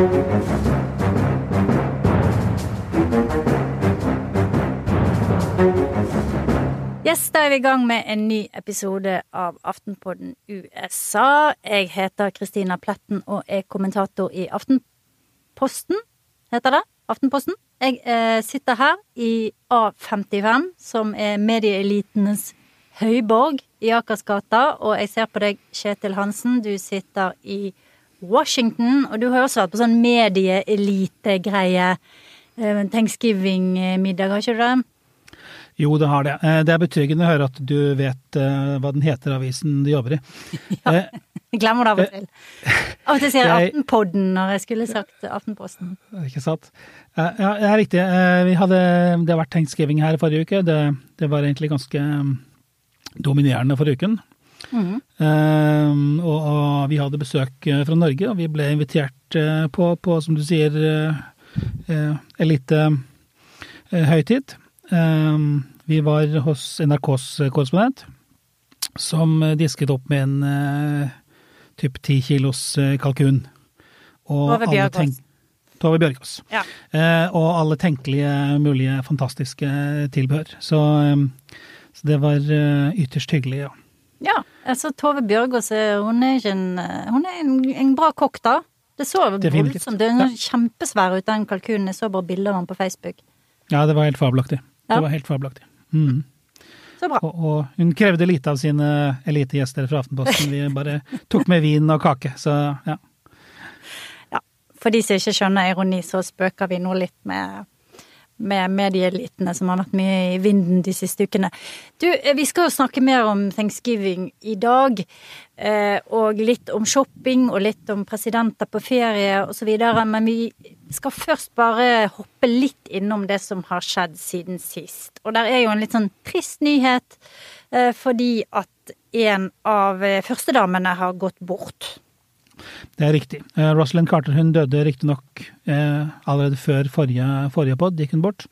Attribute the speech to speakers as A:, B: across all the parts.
A: Yes, da er vi i gang med en ny episode av Aftenpodden USA. Jeg heter Kristina Pletten og er kommentator i Aftenposten, heter det? Aftenposten. Jeg eh, sitter her i A55, som er medieelitenes høyborg i Akersgata, og jeg ser på deg, Kjetil Hansen. Du sitter i Washington, og du har jo også vært på sånn medieelitegreie. Eh, Thanksgiving-middag, har ikke du det?
B: Jo, det har det. Eh, Det er betryggende å høre at du vet eh, hva den heter, avisen du jobber i. ja,
A: Jeg glemmer det av og til. Av og til sier jeg Aftenpodden når jeg skulle sagt Aftenposten.
B: Ikke sant? Ja, det er riktig. Vi hadde, det har vært thanksgiving her forrige uke. Det, det var egentlig ganske mm, dominerende for uken.
A: Mhm.
B: Uh, og, og vi hadde besøk eh, fra Norge, og vi ble invitert uh, på, på som du sier, uh, eh, elitehøytid. Eh, vi var hos NRKs korrespondent, som disket opp med en typ ti kilos kalkun. Og
A: Tove Bjørgaas.
B: Tove Bjørgaas.
A: Ja.
B: Og alle tenkelige, mulige, fantastiske tilbehør. Så, så det var ytterst hyggelig, ja.
A: Ja, altså Tove Bjørgaas hun er ikke en Hun er en, en bra kokk, da. Det så voldsomt Det er er kjempesvær ut, den kalkunen. Jeg så bare bilder av den på Facebook.
B: Ja, det var helt fabelaktig.
A: Ja.
B: Det var helt fabelaktig. Mm.
A: Så bra.
B: Og, og hun krevde lite av sine elitegjester fra Aftenposten. Vi bare tok med vin og kake, så ja.
A: Ja. For de som ikke skjønner ironi, så spøker vi nå litt med med medieelitene som har vært mye i vinden de siste ukene. Du, eh, vi skal jo snakke mer om thanksgiving i dag. eh, Og litt om shopping og litt om presidenter på ferie osv. Men vi skal først bare hoppe litt innom det som har skjedd siden sist. Og der er jo en litt sånn trist nyhet, eh, fordi at en av førstedamene har gått bort.
B: Det er riktig. Eh, Rosalind Carter hun døde riktignok eh, allerede før forrige, forrige pod, gikk hun bort.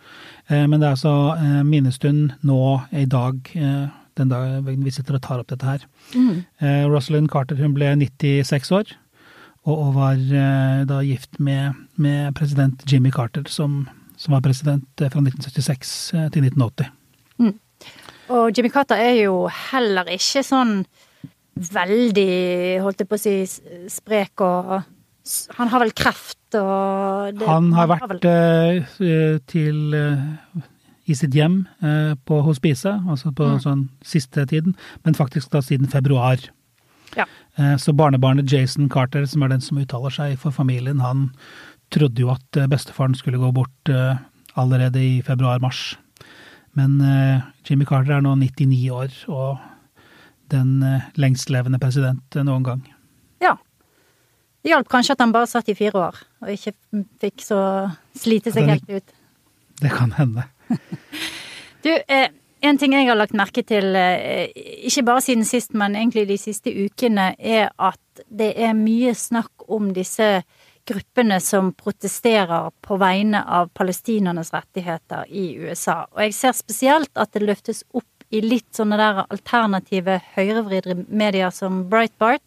B: Eh, men det er altså eh, minnestund nå i dag, eh, den dagen vi sitter og tar opp dette her. Eh, Rosalind Carter hun ble 96 år, og, og var eh, da gift med, med president Jimmy Carter, som, som var president fra 1976 eh, til 1980.
A: Og Jimmy Carter er jo heller ikke sånn veldig, holdt jeg på å si, sprek og Han har vel kreft og det-
B: Han har vært vel... til eh, i sitt hjem eh, på hospice, altså på
A: Mm.
B: sånn siste tiden, men faktisk da siden februar.
A: Ja.
B: Eh, Så barnebarnet Jason Carter, som er den som uttaler seg for familien, han trodde jo at eh, bestefaren skulle gå bort eh, allerede i februar-mars. Men eh, Jimmy Carter er nå 99 år og den eh, lengstlevende president eh, noen gang.
A: Ja. Det hjalp kanskje at han bare satt i fire år, og ikke fikk så slite seg helt ut.
B: Det kan hende.
A: Du, eh, en ting jeg har lagt merke til, eh, ikke bare siden sist, men egentlig de siste ukene, er at det er mye snakk om disse gruppene som protesterer på vegne av palestinernes rettigheter i USA. Og jeg ser spesielt at det løftes opp i litt sånne der alternative høyrevridde medier som Breitbart.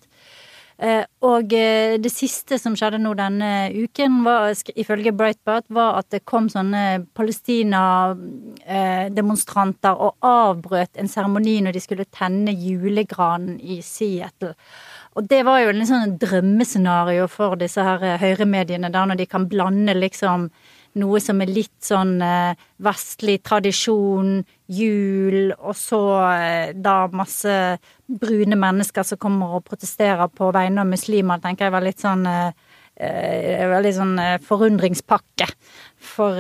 A: Eh, Og eh, det siste som skjedde nå denne uken, var, ifølge Breitbart, var at det kom sånne Palestina-demonstranter og avbrøt en seremoni når de skulle tenne julegranen i Seattle. Og det var jo en sånn drømmescenario for disse her eh, høyremediene, da når de kan blande liksom noe som er litt sånn eh, vestlig tradisjon, jul, og så eh, da masse brune mennesker som kommer og protesterer på vegne av muslimer, tenker jeg var litt sånn eh, eh, Veldig sånn forundringspakke for,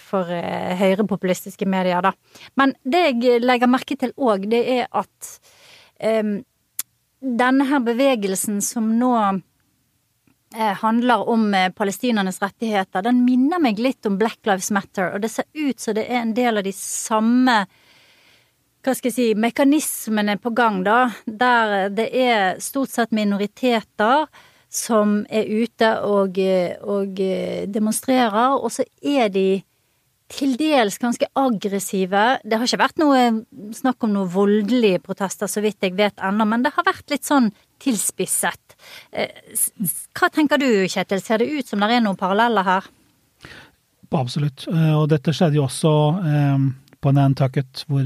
A: for høyrepopulistiske medier, da. Men det jeg legger merke til òg, det er at eh, denne her bevegelsen som nå handler om eh, palestinernes rettigheter, den minner meg litt om Black Lives Matter, og det ser ut som det er en del av de samme hva skal jeg si, mekanismene på gang, da, der det er stort sett minoriteter som er ute og, eh, og eh, demonstrerer, og så er de til dels ganske aggressive. Det har ikke vært noe snakk om noe voldelige protester, så vidt jeg vet ennå, men det har vært litt sånn tilspisset. Eh, hva tenker du, Kjetil, ser det ut som det er noen paralleller her?
B: Absolutt. Og dette skjedde jo også på Nantucket, hvor,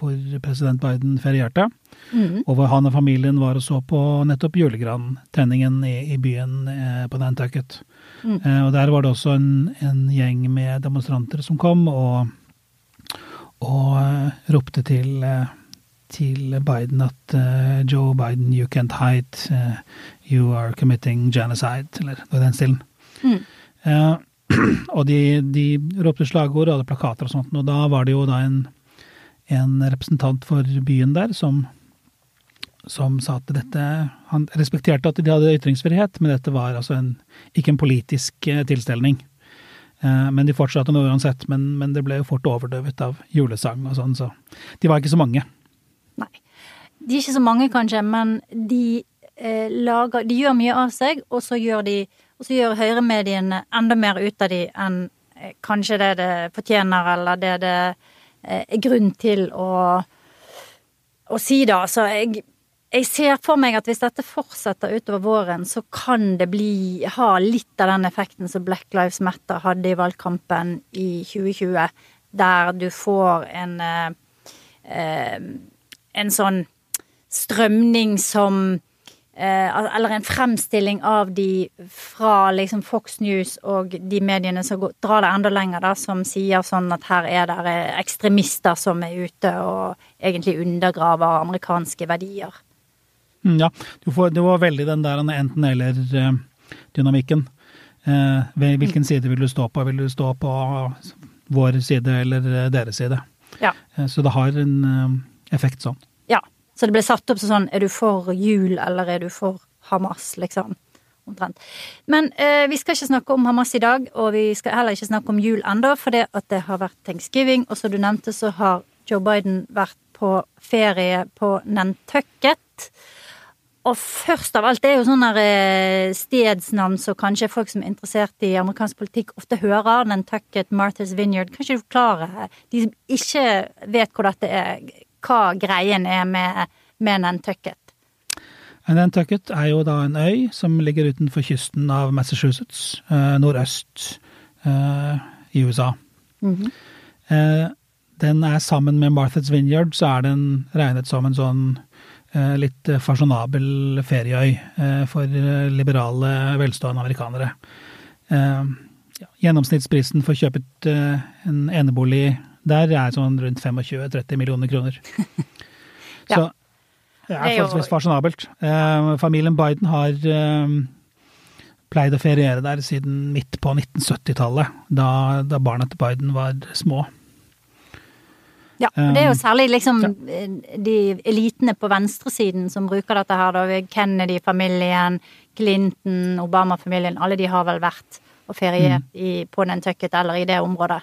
B: hvor president Biden ferierte. Mm. Og hvor han og familien var og så på nettopp julegrantenningen i, i byen eh, på Nantucket. Mm. Eh, og der var det også en, en, gjeng med demonstranter som kom og, og ropte til, til Biden at uh, Joe Biden, you can't hide, you are committing genocide, eller noe i den stilen. Mm. og de, de ropte slagord og hadde plakater og sånt, og da var det jo da en, en representant for byen der som som sa at dette Han respekterte at de hadde ytringsfrihet, men dette var altså en, ikke en politisk tilstelning. Men de fortsatte nå uansett. Men, men, det ble jo fort overdøvet av julesang og sånn, så de var ikke så mange.
A: De er ikke så mange, kanskje, men de eh, lager De gjør mye av seg, og så gjør gjør høyremediene enda mer ut av de enn eh, kanskje det det fortjener, eller det det eh, er grunn til å, å si, da. Så jeg jeg ser for meg at hvis dette fortsetter utover våren, så kan det bli, ha litt av den effekten som Black Lives Matter hadde i valgkampen i 2020, der du får en eh, eh, en sånn strømning som eh, Eller en fremstilling av de fra liksom Fox News og de mediene som går, drar det enda lenger, da, som sier sånn at her er det ekstremister som er ute og egentlig undergraver amerikanske verdier.
B: Mm, ja, får, det var veldig den der enten-eller-dynamikken. Eh, hvilken side vil du stå på? Vil du stå på vår side eller eh, deres side?
A: Ja.
B: Eh, så det har en effekt sånn.
A: Så det ble satt opp sånn er du for jul eller er du for Hamas, liksom. Omtrent. Men eh, vi skal ikke snakke om Hamas i dag, og vi skal heller ikke snakke om jul ennå, for det at det har vært thanksgiving, og som du nevnte, så har Joe Biden vært på ferie på Nantucket. Og først av alt, det er jo sånne eh, stedsnavn som kanskje folk som er interessert i amerikansk politikk, ofte hører. Nantucket, Martha's Vineyard. Kan ikke du forklare, de som ikke vet hvor dette er, hva greien er med, med Nantucket?
B: Nantucket er jo da en øy som ligger utenfor kysten av Massachusetts, eh, nordøst eh, i USA. Mm -hmm. den er sammen med Martha's Vineyard, så er den regnet som en sånn litt fasjonabel ferieøy for liberale, velstående amerikanere. Gjennomsnittsprisen for å kjøpe en enebolig der er sånn rundt 25-30 millioner kroner. Så det er forholdsvis fasjonabelt. Familien Biden har pleid å feriere der siden midt på 1970-tallet, da, da barna til Biden var små.
A: Ja, og det er jo særlig liksom de elitene på venstresiden som bruker dette her, da. Kennedy-familien, Clinton, Obama-familien. Alle de har vel vært og feriert mm. på Nantucket eller i det området.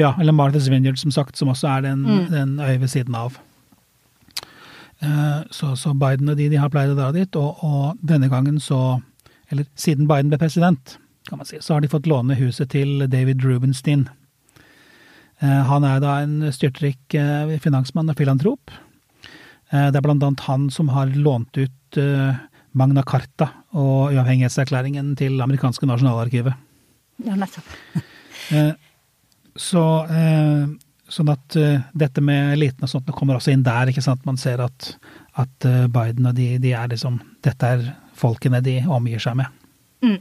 B: Ja, eller Martha's Vineyard, som sagt, som også er den, mm. den øya ved siden av. Uh, så, så, Biden og de, de har pleid å dra dit, og, og, denne gangen så Eller siden Biden ble president, kan man si, så har de fått låne huset til David Rubenstein Eh, han er da en styrtrik eh, finansmann og filantrop. Eh, det er blant annet han som har lånt ut Magna Carta og uavhengighetserklæringen til amerikanske nasjonalarkivet.
A: Ja, nettopp.
B: Så sånn at dette med eliten og sånt kommer også inn der. ikke sant? Man ser at, at Biden og de, de er liksom Dette er folkene de omgir seg med.
A: Mm.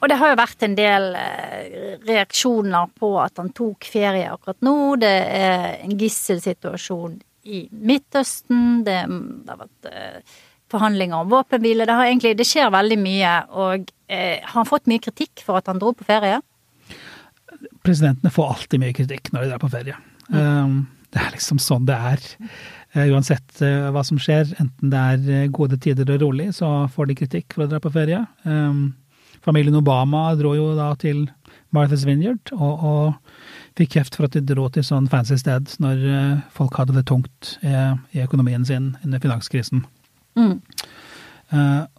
A: Og det har jo vært en del eh, reaksjoner på at han tok ferie akkurat nå. Det er en gisselsituasjon i Midtøsten. Det, det har vært eh, forhandlinger om våpenhvile. Det, det skjer veldig mye. Og eh, har han fått mye kritikk for at han dro på ferie?
B: Presidentene får alltid mye kritikk når de drar på ferie. Mm. Um, det er liksom sånn det er. Uh, uansett uh, hva som skjer, enten det er uh, gode tider og rolig, så får de kritikk for å dra på ferie. Um, Familien Obama dro jo da til Martha's Vineyard, og, og fikk kjeft for at de dro til sånn fancy sted når folk hadde det tungt i, økonomien sin under finanskrisen. Mm.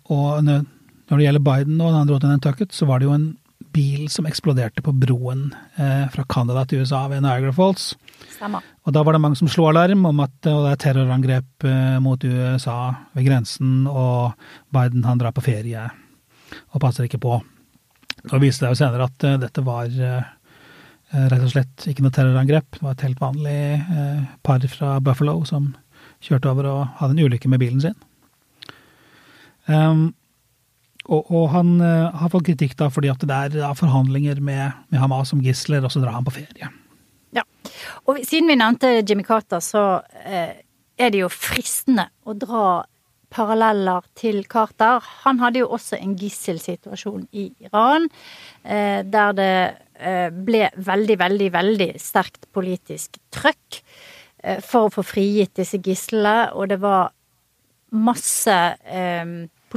B: Og når, det gjelder Biden og han dro til Nantucket, så var det jo en bil som eksploderte på broen eh, fra Canada til USA ved Niagara Falls.
A: Stemmer.
B: Og da var det mange som slo alarm om at det er terrorangrep eh, mot USA ved grensen, og Biden han drar på ferie og passer ikke på. Og viste det jo senere at eh, dette var uh, rett og slett ikke noe terrorangrep. Det var et helt vanlig uh, par fra Buffalo som kjørte over og hadde en ulykke med bilen sin. Um, og, og, han har fått kritikk da fordi at det er uh, forhandlinger med, med, Hamas om gisler, og så drar han på ferie.
A: Ja, og siden vi nevnte Jimmy Carter, så er det jo fristende å dra paralleller til Carter. Han hadde jo også en gisselsituasjon i Iran, eh, der det eh, ble veldig, veldig, veldig sterkt politisk trøkk eh, for å få frigitt disse gislene, og det var masse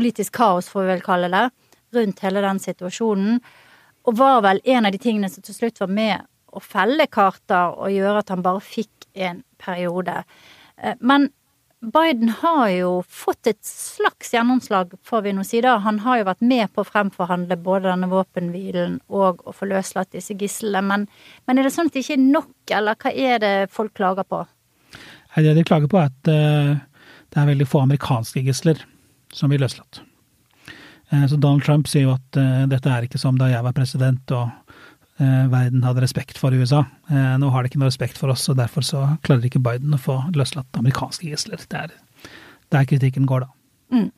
A: politisk kaos, får vi vel kalle det, rundt hele den situasjonen. Og var vel en av de tingene som til slutt var med å felle Carter og gjøre at han bare fikk en periode. Men Biden har jo fått et slags gjennomslag, får vi nå si da. Han har jo vært med på å fremforhandle både denne våpenhvilen og å få løslatt disse gislene. Men, men, er det sånn at det ikke er nok, eller hva er det folk klager på?
B: Det de klager på, er at uh, det er veldig få amerikanske gisler som blir løslatt. Uh, så Donald Trump sier jo at uh, dette er ikke som da jeg var president og Eh, verden hadde respekt for USA. Eh, nå har de ikke noe respekt for oss, og derfor så klarer ikke Biden å få løslatt amerikanske gisler. Det er der kritikken går, da. Mm.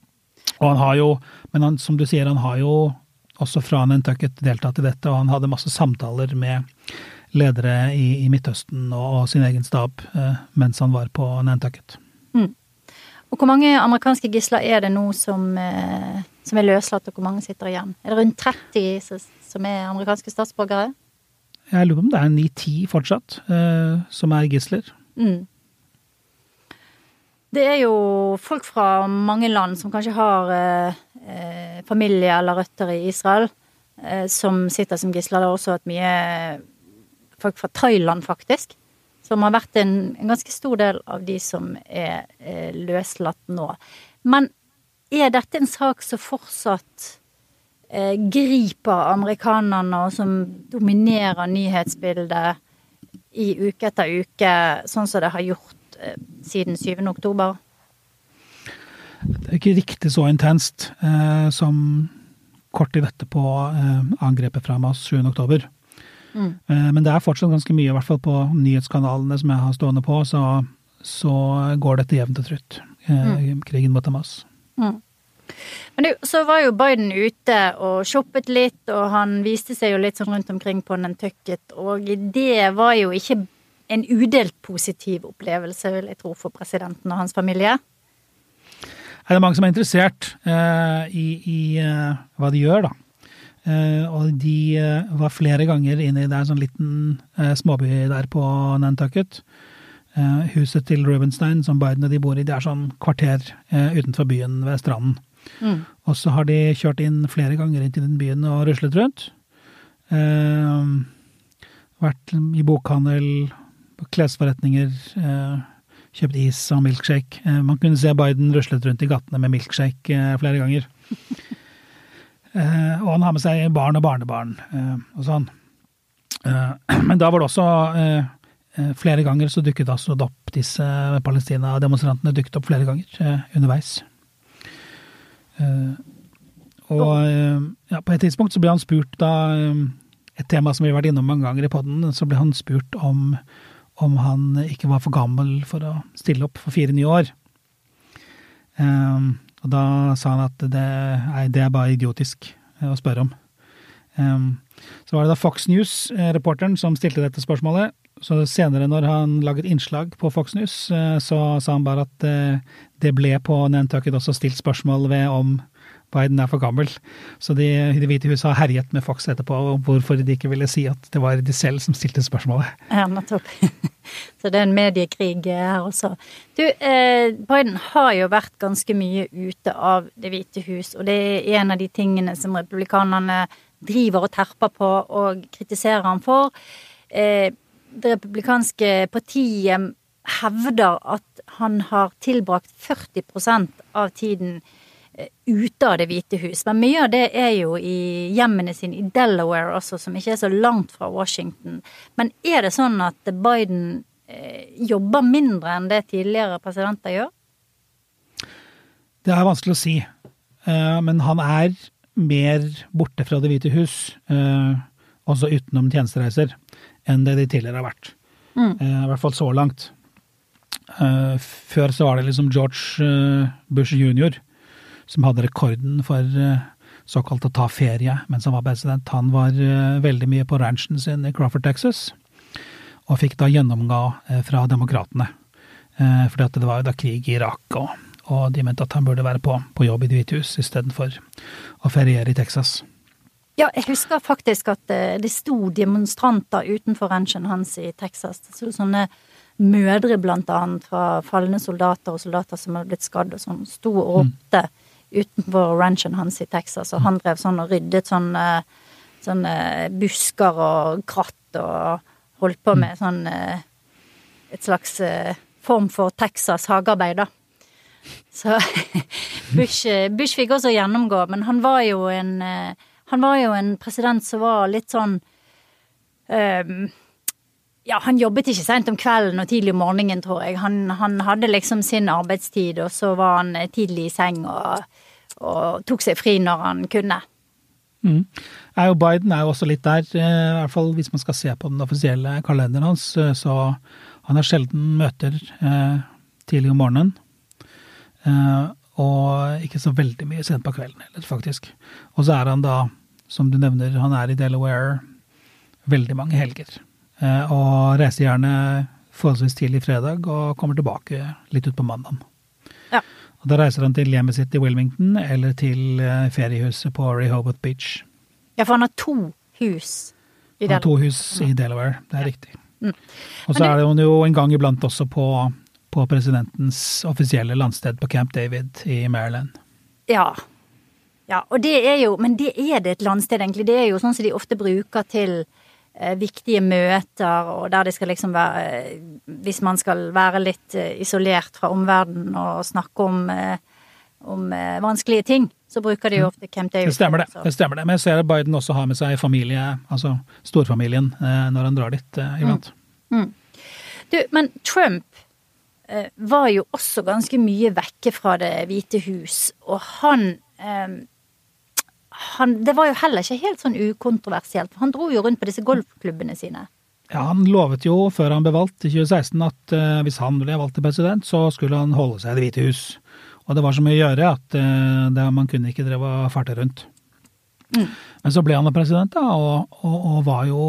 B: Og han har jo, men han, som du sier, han har jo også fra Nantucket deltatt i dette, og han hadde masse samtaler med ledere i, i Midtøsten og, og, sin egen stab eh, mens han var på Nantucket. Mm.
A: Og hvor mange amerikanske gisler er det nå som, eh, som er løslatt, og hvor mange sitter igjen? Er det rundt 30 som er amerikanske statsborgere?
B: Jeg lurer på om det er 9-10 fortsatt eh, som er gisler. Mm.
A: Det er jo folk fra mange land som kanskje har eh, familie eller røtter i Israel, eh, som sitter som gisler. Det er også et mye folk fra Thailand, faktisk, som har vært en, en ganske stor del av de som er eh, løslatt nå. Men er dette en sak som fortsatt eh, griper amerikanerne, og som dominerer nyhetsbildet i uke etter uke, sånn som det har gjort eh, siden 7. oktober?
B: Det er ikke riktig så intenst eh, som kort tid etterpå eh, angrepet fra Hamas 7. oktober. Mm. Eh, men det er fortsatt ganske mye, i hvert fall på nyhetskanalene som jeg har stående på, så, så går dette jevnt og trutt, eh, mm. krigen mot Hamas. Mm.
A: Men det, så var jo Biden ute og shoppet litt, og han viste seg jo litt sånn rundt omkring på Nantucket, og det var jo ikke en udelt positiv opplevelse, vil jeg tro, for presidenten og hans familie.
B: Er det mange som er interessert uh, i, i uh, hva de gjør, da? Uh, og de var flere ganger inne i der sånn liten småby der på Nantucket. huset til Rubenstein, som Biden og de bor i, det er sånn kvarter utenfor byen ved stranden. Mm. Og så har de kjørt inn flere ganger inn til den byen og ruslet rundt. Eh, vært i bokhandel, klesforretninger, eh, kjøpt is og milkshake. Eh, man kunne se Biden ruslet rundt i gatene med milkshake eh, flere ganger. Eh, og han har med seg barn og barnebarn eh, og sånn. men da var det også Flere ganger så dukket altså opp disse Palestina-demonstrantene dukket opp flere ganger underveis. Eh, og eh, ja, på et tidspunkt så ble han spurt da eh, Et tema som vi har vært innom mange ganger i poden, så ble han spurt om, om han ikke var for gammel for å stille opp for fire nye år. Um, og da sa han at det, nei, det er bare idiotisk å spørre om. Um, så var det da Fox News-reporteren som stilte dette spørsmålet. Så senere, når han laget innslag på Fox News, så sa han bare at det ble på Nantucket også stilt spørsmål ved om Biden er for gammel. Så de Det hvite huset har herjet med Fox etterpå om hvorfor de ikke ville si at det var de selv som stilte spørsmålet.
A: Ja, nettopp. Så det er en mediekrig her også. Du, eh, Biden har jo vært ganske mye ute av Det hvite hus, og det er en av de tingene som republikanerne driver og terper på og kritiserer ham for. Eh, det republikanske partiet hevder at han har tilbrakt 40% av tiden eh, ute av Det hvite hus. Men mye av det er jo i hjemmene sine i Delaware også, som ikke er så langt fra Washington. Men er det sånn at Biden eh, jobber mindre enn det tidligere presidenter gjør?
B: Det er vanskelig å si. Eh, men han er mer borte fra Det hvite hus, eh, også utenom tjenestereiser, enn det de tidligere har vært.
A: Mm.
B: I hvert fall så langt. Før så var det liksom George Bush jr. som hadde rekorden for såkalt å ta ferie mens han var president. Han var veldig mye på ranchen sin i Crawford, Texas, og fikk da gjennomgå fra demokratene. Fordi at det var jo da krig i Irak, og og de mente at han burde være på, på jobb i Det hvite hus istedenfor å feriere i Texas.
A: Ja, jeg husker faktisk at det, eh, sto demonstranter utenfor ranchen hans i Texas. Det sto sånne mødre, blant annet, fra falne soldater og soldater som hadde blitt skadd og sånn, sto og ropte mm. Utenfor ranchen hans i Texas, og han drev sånn og ryddet sånne, sånne busker og kratt og holdt på med sånn eh, et slags eh, form for Texas hagearbeid, da. Så Bush, Bush, fikk også gjennomgå, men han var jo en eh, Han var jo en president som var litt sånn um, ja, han jobbet ikke seint om kvelden og tidlig om morgenen, tror jeg. Han, han, hadde liksom sin arbeidstid, og så var han eh, tidlig i seng og, og tok seg fri når han kunne.
B: Mm. Er jo Biden er jo også litt der, i hvert fall hvis man skal se på den offisielle kalenderen hans. Så han har sjelden møter eh, tidlig om morgenen. Eh, og ikke så veldig mye sent på kvelden heller, faktisk. Og så er han da, som du nevner, han er i Delaware veldig mange helger. Eh, og reiser gjerne forholdsvis tidlig fredag og kommer tilbake litt utpå mandag.
A: Ja.
B: Og da reiser han til hjemmet sitt i Wilmington eller til eh, feriehuset på Rehoboth Beach.
A: Ja, for han har to hus
B: i Delaware. Han har to hus i Delaware, det er ja. riktig. Mm. Og så er det jo en gang iblant også på på presidentens offisielle landsted på Camp David i Maryland.
A: Ja. Ja, og det er jo Men det er det et landsted, egentlig. Det er jo sånn som de ofte bruker til viktige møter, og der de skal liksom være eh, Hvis man skal være litt eh, isolert fra omverdenen og snakke om, eh, om eh, vanskelige ting, så bruker de jo mm. ofte Camp David.
B: Det stemmer det. det stemmer det. Men jeg ser at Biden også har med seg familie, altså storfamilien, eh, når han drar dit iblant. Mm. Mm.
A: Du, men Trump Eh, var jo også ganske mye vekke fra Det hvite hus, og han, eh, han Det var jo heller ikke helt sånn ukontroversielt, han dro jo rundt på disse golfklubbene sine.
B: Ja, Han lovet jo før han ble valgt i 2016 at uh, hvis han ble valgt til president, så skulle han holde seg i Det hvite hus. Og det var så mye å gjøre at uh, det, man kunne ikke dreve og farte rundt. Mm. Men så ble han president, da, og, og, og var jo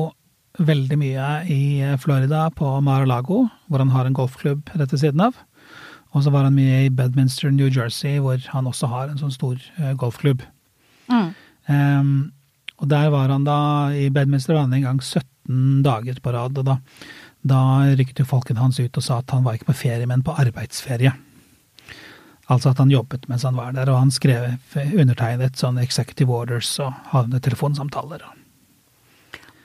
B: veldig mye i Florida, på Mar-a-Lago, hvor han har en golfklubb rett ved siden av. Og så var han mye i Bedminster, New Jersey, hvor han også har en sånn stor uh, golfklubb. Mm. Um, og der var han da I Bedminster var han en gang 17 dager på rad. Og da, da rykket jo folkene hans ut og sa at han var ikke på ferie, men på arbeidsferie. Altså at han jobbet mens han var der, og han skrev undertegnet sånn executive orders og hadde telefonsamtaler.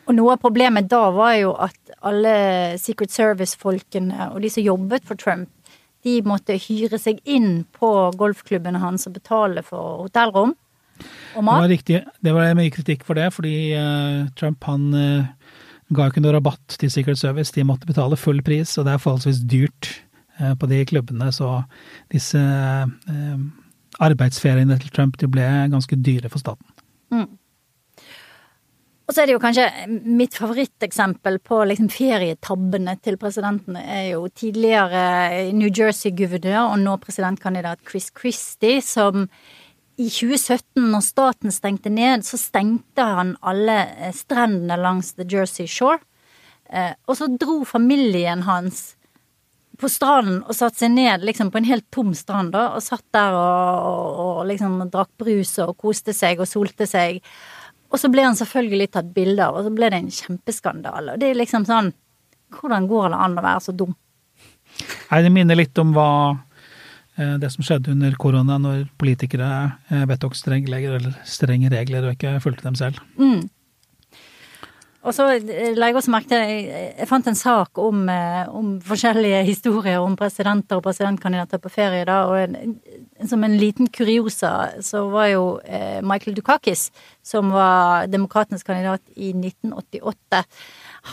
B: og
A: noe av problemet da var jo at alle Secret Service-folkene og de som jobbet for Trump, de måtte hyre seg inn på golfklubbene hans og betale for hotellrom.
B: Det var riktig. Det var mye kritikk for det, fordi uh, Trump han uh, ga jo ikke noe rabatt til Secret Service. De måtte betale full pris, og det er forholdsvis dyrt uh, på de klubbene. Så disse arbeidsferiene til Trump de ble ganske dyre for staten. Mm.
A: Og så er det jo kanskje mitt favoritteksempel på liksom ferietabbene til presidenten er jo tidligere New Jersey-guvernør og nå presidentkandidat Chris Christie, som i 2017, når staten stengte ned, så stengte han alle eh, strendene langs The Jersey Shore. Eh, og så dro familien hans på stranden og satte seg ned liksom på en helt tom strand, da, og satt der og, og, og liksom drakk brus og koste seg og solte seg. Og så ble han selvfølgelig tatt bilde av, og så ble det en kjempeskandale. Og det er liksom sånn Hvordan går det an å være så dum?
B: Nei, det minner litt om hva det som skjedde under korona, når politikere eh, vedtok strenge regler, strenge regler og ikke fulgte dem selv. Mm.
A: Og så eh, la jeg også merke til jeg, fant en sak om, eh, om, forskjellige historier om presidenter og presidentkandidater på ferie, da, og en, som en liten kuriosa så var jo eh, Michael Dukakis, som var demokratenes kandidat i 1988,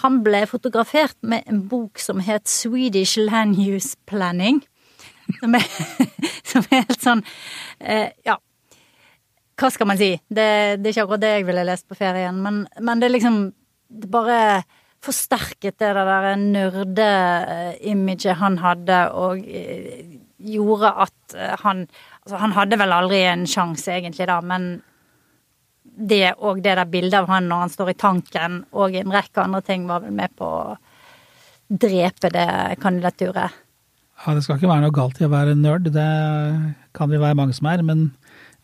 A: han ble fotografert med en bok som het Swedish Land Use Planning. Som er, som er helt sånn eh, Ja, hva skal man si? Det, det, er ikke akkurat det jeg ville lest på ferien, men, men det er liksom det bare forsterket det der nerde-imaget han hadde, og eh, gjorde at eh, han Altså, han hadde vel aldri en sjanse, egentlig, da, men det og det der bildet av han når han står i tanken, og en rekke andre ting, var vel med på å drepe det kandidaturet.
B: Ja, det skal ikke være noe galt i å være nerd, det kan det være mange som er, men,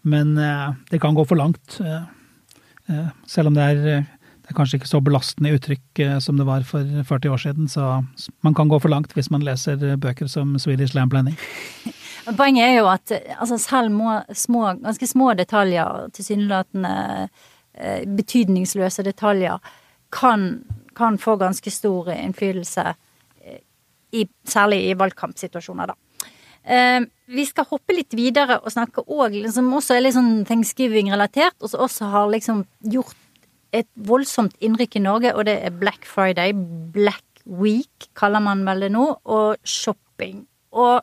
B: men eh, det kan gå for langt. Selv om det er det er kanskje ikke så belastende uttrykk eh, som det var for 40 år siden, så man kan gå for langt hvis man leser eh, bøker som Swedish Lamp Planning.
A: Poenget er jo at altså selv må, små, ganske små detaljer, tilsynelatende eh, betydningsløse detaljer, kan, kan, få ganske stor innflytelse, i, særlig i valgkampsituasjoner, da. Eh, vi skal hoppe litt videre og snakke òg, som også er litt sånn thanksgiving-relatert, og som også har liksom gjort et voldsomt innrykk i Norge, og det er Black Friday. Black Week kaller man vel det nå, og shopping. Og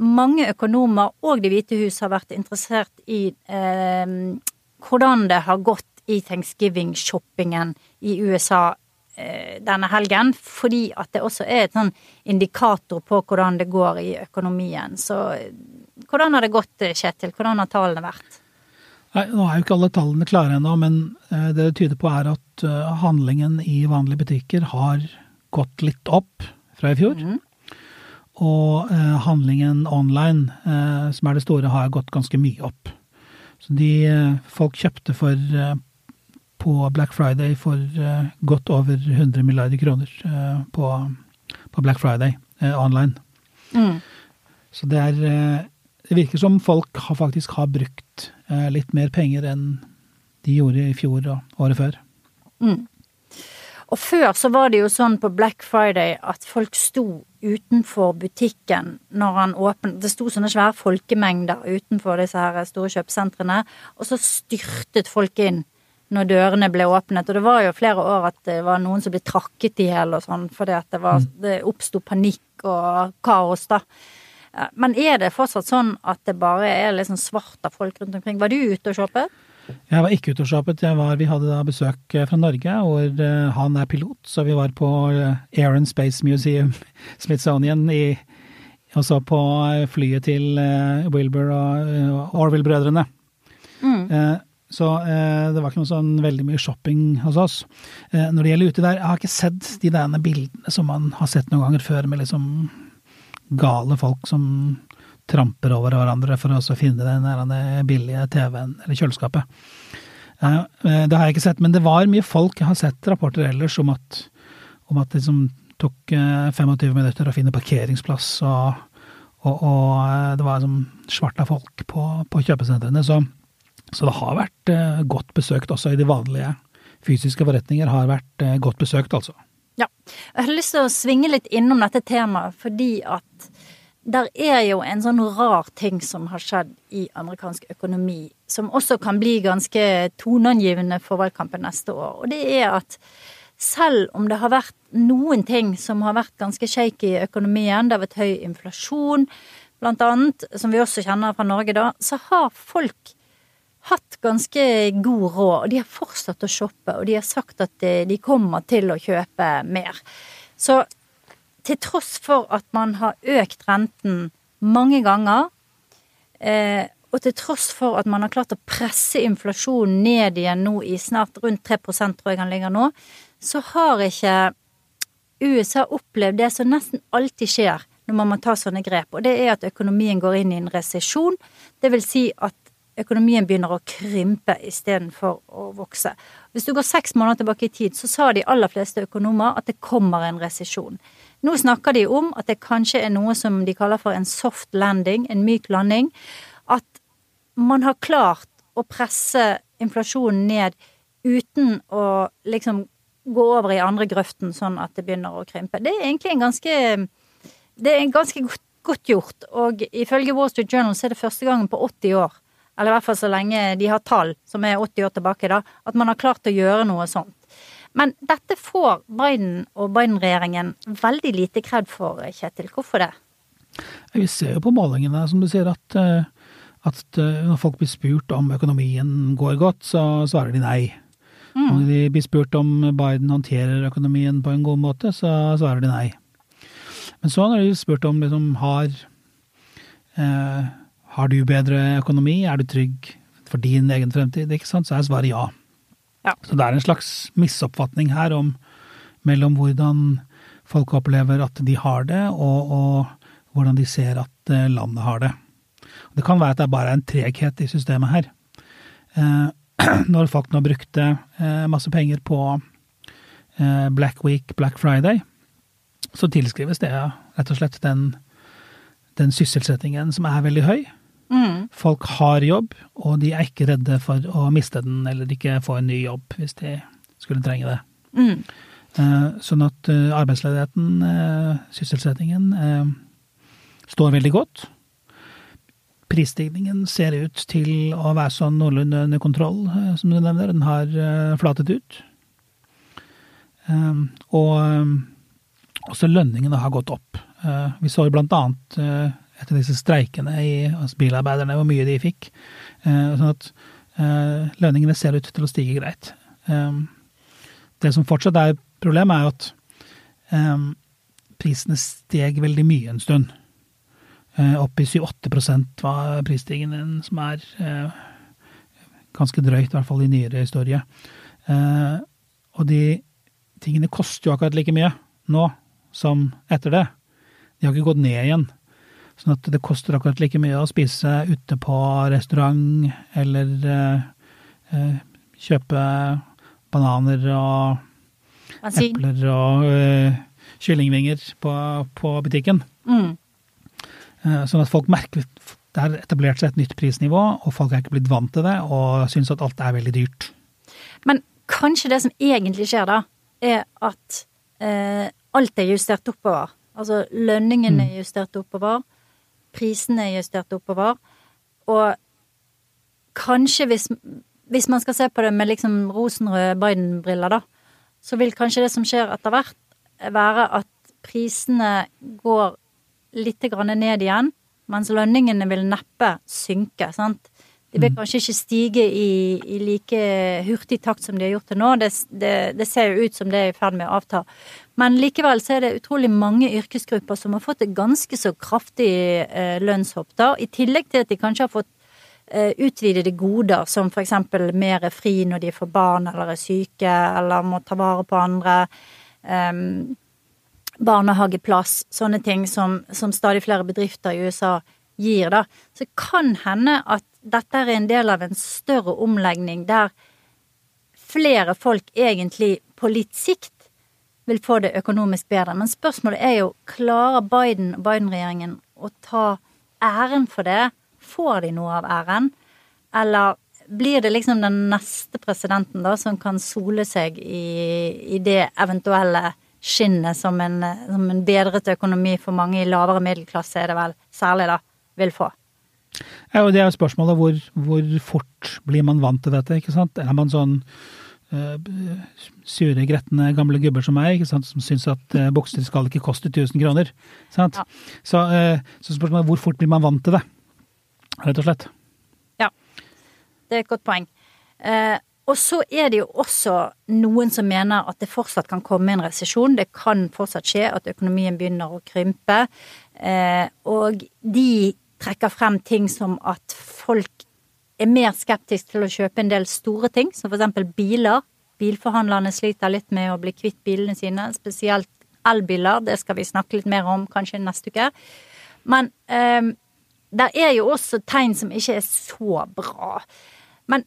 A: mange økonomer og Det hvite hus har vært interessert i eh, hvordan det har gått i thanksgiving-shoppingen i USA denne helgen, fordi at det også er et sånn indikator på hvordan det går i økonomien. Så eh, hvordan har det gått, Kjetil? Hvordan har tallene vært?
B: Nei, Nå er jo ikke alle tallene klare ennå, men eh, det det tyder på er at eh, handlingen i vanlige butikker har gått litt opp fra i fjor. Mm. Og eh, handlingen online, som er det store, har gått ganske mye opp. Så de folk kjøpte for på Black Friday for godt over 100 milliarder kroner på, på Black Friday online. Mm. Så det er Det virker som folk har, faktisk har brukt Eh, litt mer penger enn de gjorde i fjor og året før. Mm.
A: Og før så var det jo sånn på Black Friday at folk sto utenfor butikken når han åpnet. Det sto sånne svære folkemengder utenfor disse her store kjøpesentrene, og så styrtet folk inn når dørene ble åpnet. Og det var jo flere år at det var noen som ble trakket i hjel og sånn, fordi at det, var, mm. det oppsto panikk og kaos, da. Men er det fortsatt sånn at det bare er liksom svart av folk rundt omkring? Var du ute og shoppet?
B: Jeg var ikke ute og shoppet. Var, vi hadde da besøk eh, fra Norge, hvor uh, han er pilot. Så vi var på uh, Air and Space Museum, Smithsonian, i, og så på flyet til Wilbur og Orville-brødrene. Mm. Så det var ikke noe sånn veldig mye shopping hos oss. når det gjelder ute der, jeg har ikke sett de der bildene som man har sett noen ganger før, med liksom gale folk som tramper over hverandre for å finne den billige TV-en eller kjøleskapet. Eh, eh, det har jeg ikke sett, men det var mye folk. Jeg har sett rapporter ellers om at, om at det liksom tok 25 eh, minutter å finne parkeringsplass, og, og, og det var liksom svart folk på, på kjøpesentrene. Så, så, det har vært godt besøkt også i de vanlige fysiske forretninger. Har vært godt besøkt, altså.
A: Ja. Jeg har lyst til å svinge litt innom dette temaet fordi at der er jo en sånn rar ting som har skjedd i amerikansk økonomi, som også kan bli ganske toneangivende for valgkampen neste år. Og det er at selv om det har vært noen ting som har vært ganske shaky i økonomien, det har vært høy inflasjon, blant annet, som vi også kjenner fra Norge da, så har folk hatt ganske god råd, og de har fortsatt å shoppe, og de har sagt at de kommer til å kjøpe mer. Så til tross for at man har økt renten mange ganger, eh, og til tross for at man har klart å presse inflasjonen ned igjen nå i snart rundt 3 tror jeg han ligger nå, så har ikke USA opplevd det som nesten alltid skjer når man må ta sånne grep, og det er at økonomien går inn i en resesjon. Det vil si at økonomien begynner å krympe istedenfor å vokse. Hvis du går seks måneder tilbake i tid, så sa de aller fleste økonomer at det kommer en resesjon. Nå snakker de om at det kanskje er noe som de kaller for en soft landing, en myk landing. At man har klart å presse inflasjonen ned uten å liksom gå over i andre grøften, sånn at det begynner å krympe. Det er egentlig en ganske Det er ganske godt, godt gjort, og ifølge Wall Street Journal så er det første gangen på 80 år, eller i hvert fall så lenge de har tall som er 80 år tilbake, da, at man har klart å gjøre noe sånt. Men dette får Biden og Biden-regjeringen veldig lite kred for, Kjetil. Hvorfor det?
B: Vi ser jo på målingene, som du sier, at, eh, at eh, når folk blir spurt om økonomien går godt, så svarer de nei. Mm. Når de blir spurt om Biden håndterer økonomien på en god måte, så svarer de nei. Men så når de blir spurt om liksom, har, eh, har du bedre økonomi, er du trygg for din egen fremtid, ikke sant, så er svaret ja. Ja. Så det er en slags misoppfatning her om, mellom hvordan folk opplever at de har det, og, og, hvordan de ser at eh, landet har det. Det kan være at det er bare en treghet i systemet her. Eh, når folk nå brukte eh, masse penger på eh, Black Week, Black Friday, så tilskrives det rett og slett den, den sysselsettingen som er veldig høy. Mm. Folk har jobb, og de er ikke redde for å miste den eller ikke få en ny jobb hvis de skulle trenge det. Mm. Eh, sånn at eh, arbeidsledigheten, eh, sysselsettingen, står veldig godt. Prisstigningen ser ut til å være sånn noenlunde under kontroll, som du nevner. Den har flatet ut. Og også lønningene har gått opp. Vi så blant annet etter disse streikene i altså bilarbeiderne, hvor mye de fikk. Eh, sånn at eh, lønningene ser ut til å stige greit. Eh, det som fortsatt er problemet, er at prisene steg veldig mye en stund. Opp i 7-8% var prisstigningen, som er ganske drøyt, i hvert fall i nyere historie. Og de tingene koster jo akkurat like mye nå som etter det. De har ikke gått ned igjen. Sånn at det koster akkurat like mye å spise ute på restaurant eller eh, eh kjøpe bananer og Asin. epler og eh, kyllingvinger på, på butikken. Mm. Eh, sånn at folk merker det har etablert seg et nytt prisnivå, og folk er ikke blitt vant til det og syns at alt er veldig dyrt.
A: Men kanskje det som egentlig skjer da, er at eh, alt er justert oppover. Altså lønningene mm. er justert oppover prisene er justert oppover. Og kanskje hvis, hvis man skal se på det med liksom rosenrøde Biden-briller, da, så vil kanskje det som skjer etter hvert, være at prisene går litt ned igjen, mens lønningene vil neppe synke. sant? De vil mm. kanskje ikke stige i, i, like hurtig takt som de har gjort det nå. Det, det, det, ser jo ut som det er i ferd med å avta. Men likevel så er det utrolig mange yrkesgrupper som har fått et ganske så kraftig eh, lønnshopp, da. I tillegg til at de kanskje har fått eh, utvidede goder, som eksempel mer fri når de får barn eller er syke eller må ta vare på andre. Um, barnehageplass, sånne ting som, som stadig flere bedrifter i USA gir, da. Så kan hende at dette er en del av en større omlegning der flere folk egentlig på litt sikt vil få det økonomisk bedre. Men spørsmålet er jo klarer Biden og Biden-regjeringen å ta æren for det? Får de noe av æren? Eller blir det liksom den neste presidenten da som kan sole seg i, i det eventuelle skinnet som en, som en bedret økonomi for mange i lavere middelklasse, er det vel særlig, da, vil få?
B: Ja, og Det er jo spørsmålet hvor, hvor, fort blir man vant til dette? ikke sant? Er man sånn sure, gretne gamle gubber som meg, som syns at uh, bukser skal ikke koste 1000 kroner? sant? Ja. Så, uh, så spørsmålet er hvor fort blir man vant til det, rett og slett.
A: Ja, det er et godt poeng. Og så er det jo også noen som mener at det fortsatt kan komme en resesjon. Det kan fortsatt skje at økonomien begynner å krympe. Eh, og de trekker frem ting som at folk er mer skeptisk til å kjøpe en del store ting, som eksempel biler. Bilforhandlerne sliter litt med å bli kvitt bilene sine, spesielt elbiler. Det skal vi snakke litt mer om kanskje neste uke. Men eh, der er jo også tegn som ikke er så bra. Men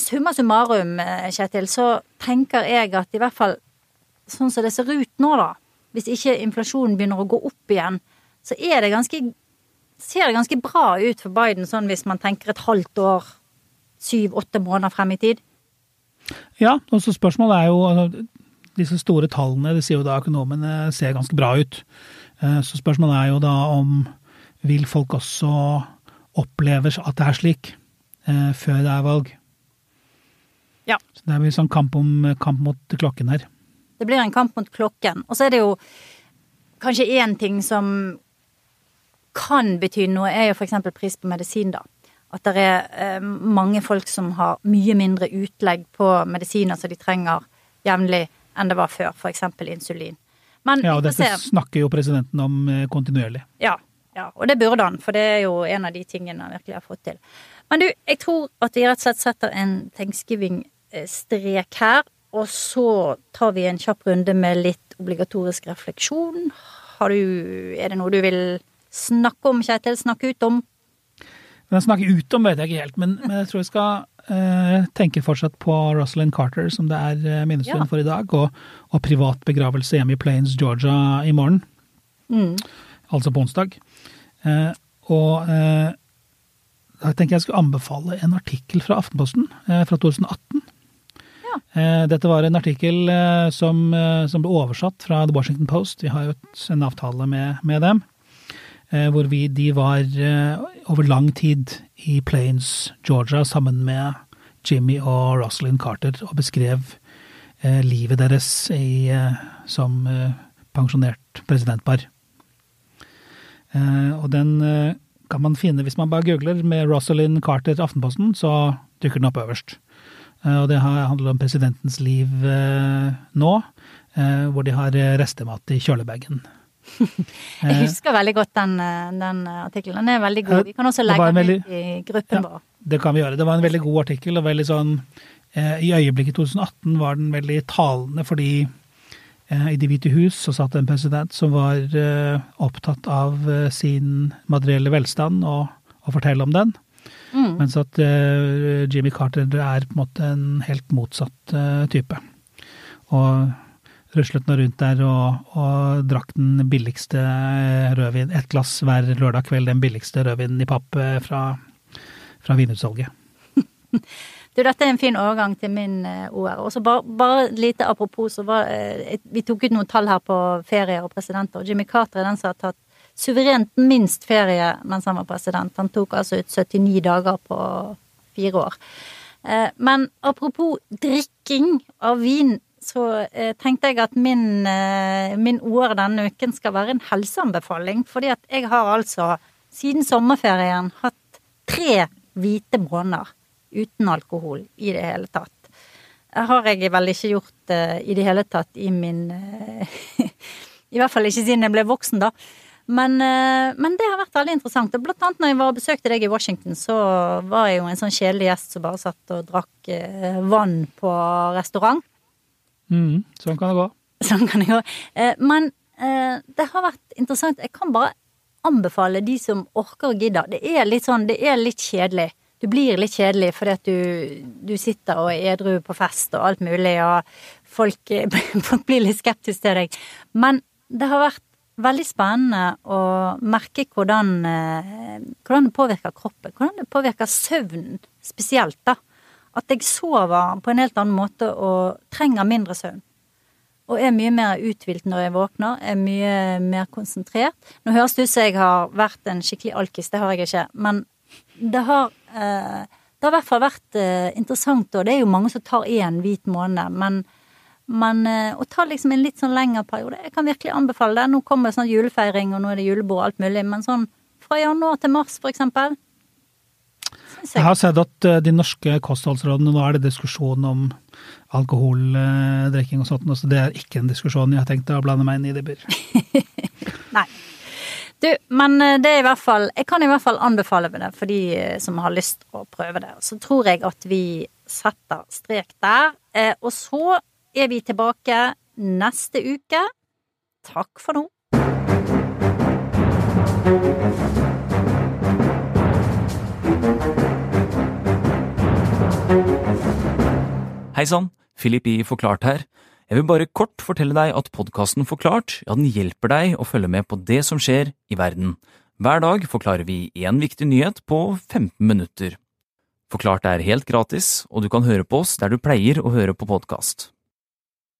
A: summa summarum, eh, Kjetil, så tenker jeg at i hvert fall sånn som det ser ut nå, da, hvis ikke inflasjonen begynner å gå opp igjen, så er det ganske ser det ganske bra ut for Biden, sånn hvis man tenker et halvt år, syv-åtte måneder frem i tid?
B: Ja, og så spørsmålet er jo altså, disse store tallene, det sier jo da økonomene, ser ganske bra ut. Eh, så spørsmålet er jo da om vil folk også oppleve at det er slik eh, før det er valg?
A: Ja.
B: Så det blir sånn kamp, om, kamp mot klokken her.
A: Det blir en kamp mot klokken. Og så er det jo kanskje én ting som kan bety noe, er jo f.eks. pris på medisin, da. At det er eh, mange folk som har mye mindre utlegg på medisiner som de trenger jevnlig enn det var før, f.eks. insulin.
B: Men, ja, og dette snakker jo presidenten om eh, kontinuerlig.
A: Ja, ja, og det burde han, for det er jo en av de tingene han virkelig har fått til. Men du, jeg tror at vi rett og slett setter en thanksgiving-strek her. Og så tar vi en kjapp runde med litt obligatorisk refleksjon. Har du, er det noe du vil snakke om, Kjetil? Snakke ut om?
B: Men snakke ut om vet jeg ikke helt, men, men jeg tror jeg skal eh, tenke fortsatt på Rosalind Carter, som det er uh, minnestund ja. for i dag, og, og, privat begravelse hjemme i Plains, Georgia i morgen. Mm. Altså på onsdag. Eh, og da tenker jeg skulle anbefale en artikkel fra Aftenposten fra 2018. Ja. Dette var en artikkel som, som, ble oversatt fra The Washington Post. Vi har jo en avtale med, med dem. Eh, hvor vi, de var eh, over lang tid i Plains, Georgia, sammen med Jimmy og Rosalind Carter, og beskrev eh, livet deres i, som pensjonert presidentpar. Og den kan man finne hvis man bare googler med Rosalind Carter Aftenposten, så dukker den opp øverst. Og det handler om presidentens liv nå, hvor de har restemat i kjølebagen.
A: Jeg eh. husker veldig godt den, eh, den artikkelen. Den er veldig god. Vi kan også legge den ut i gruppen vår.
B: Det kan vi gjøre. Det var en veldig god artikkel, og veldig sånn eh, I øyeblikket 2018 var den veldig talende fordi i Det hvite hus så satt en president som var opptatt av sin materielle velstand og å fortelle om den. Mm. Mens at Jimmy Carter er på en måte en helt motsatt type. Og ruslet nå rundt der og, og, drakk den billigste rødvin, ett glass hver lørdag kveld, den billigste rødvinen i papp eh, fra, fra vinutsalget.
A: Du, dette er en fin overgang til min eh, OR. Og så bare, bare lite apropos, så var uh, Vi tok ut noen tall her på ferier og presidenter. Jimmy Carter er den som har tatt suverent minst ferie mens han var president. Han tok altså ut 79 dager på fire år. Men apropos drikking av vin så eh, tenkte jeg at min, eh, min ord denne uken skal være en helseanbefaling. Fordi at jeg har altså siden sommerferien hatt tre hvite måneder uten alkohol i det hele tatt. Det har jeg vel ikke gjort uh, i det hele tatt i min I hvert fall ikke siden jeg ble voksen, da. Men, men, det har vært veldig interessant. Og blant annet når jeg var og besøkte deg i Washington, så var jeg jo en sånn kjedelig gjest som bare satt og drakk vann på restaurant.
B: Mm, sånn kan det gå.
A: Sånn kan det gå. Eh, men eh, det har vært interessant. Jeg kan bare anbefale de som orker og gidder. Det er litt sånn, det er litt kjedelig. Du blir litt kjedelig fordi at du, du sitter og er edru på fest og alt mulig, og folk, folk blir litt skeptiske til deg. Men det har vært veldig spennende å merke hvordan, eh, hvordan det påvirker kroppen. Hvordan det påvirker søvnen spesielt, da at jeg sover på en helt annen måte og trenger mindre søvn. Og er mye mer uthvilt når jeg våkner, er mye mer konsentrert. Nå høres det ut som jeg har vært en skikkelig alkis, det har jeg ikke. Men det har, eh, det har i hvert fall vært eh, interessant, og det er jo mange som tar én hvit måned. Men, men eh, å ta liksom en litt sånn lengre periode, jeg kan virkelig anbefale det. Nå kommer sånn julefeiring, og nå er det julebord og alt mulig. Men sånn fra januar til mars, for eksempel,
B: jeg har sett at uh, de norske kostholdsrådene, nå er det diskusjon om alkoholdrikking uh, og sånt, så det er ikke en diskusjon jeg har tenkt å blande meg inn i, det blir.
A: Nei. Du, men eh, det er i hvert fall Jeg kan i hvert fall anbefale det for de som har lyst å prøve det. Så tror jeg at vi setter strek der. Eh, og så er vi tilbake neste uke. Takk for nå.
C: Hei sann, Philip I. Forklart her. Jeg vil bare kort fortelle deg at podkasten Forklart ja, den hjelper deg å følge med på det som skjer i verden. Hver dag forklarer vi én viktig nyhet på 15 minutter. Forklart er helt gratis, og du kan høre på oss der du pleier å høre på podkast.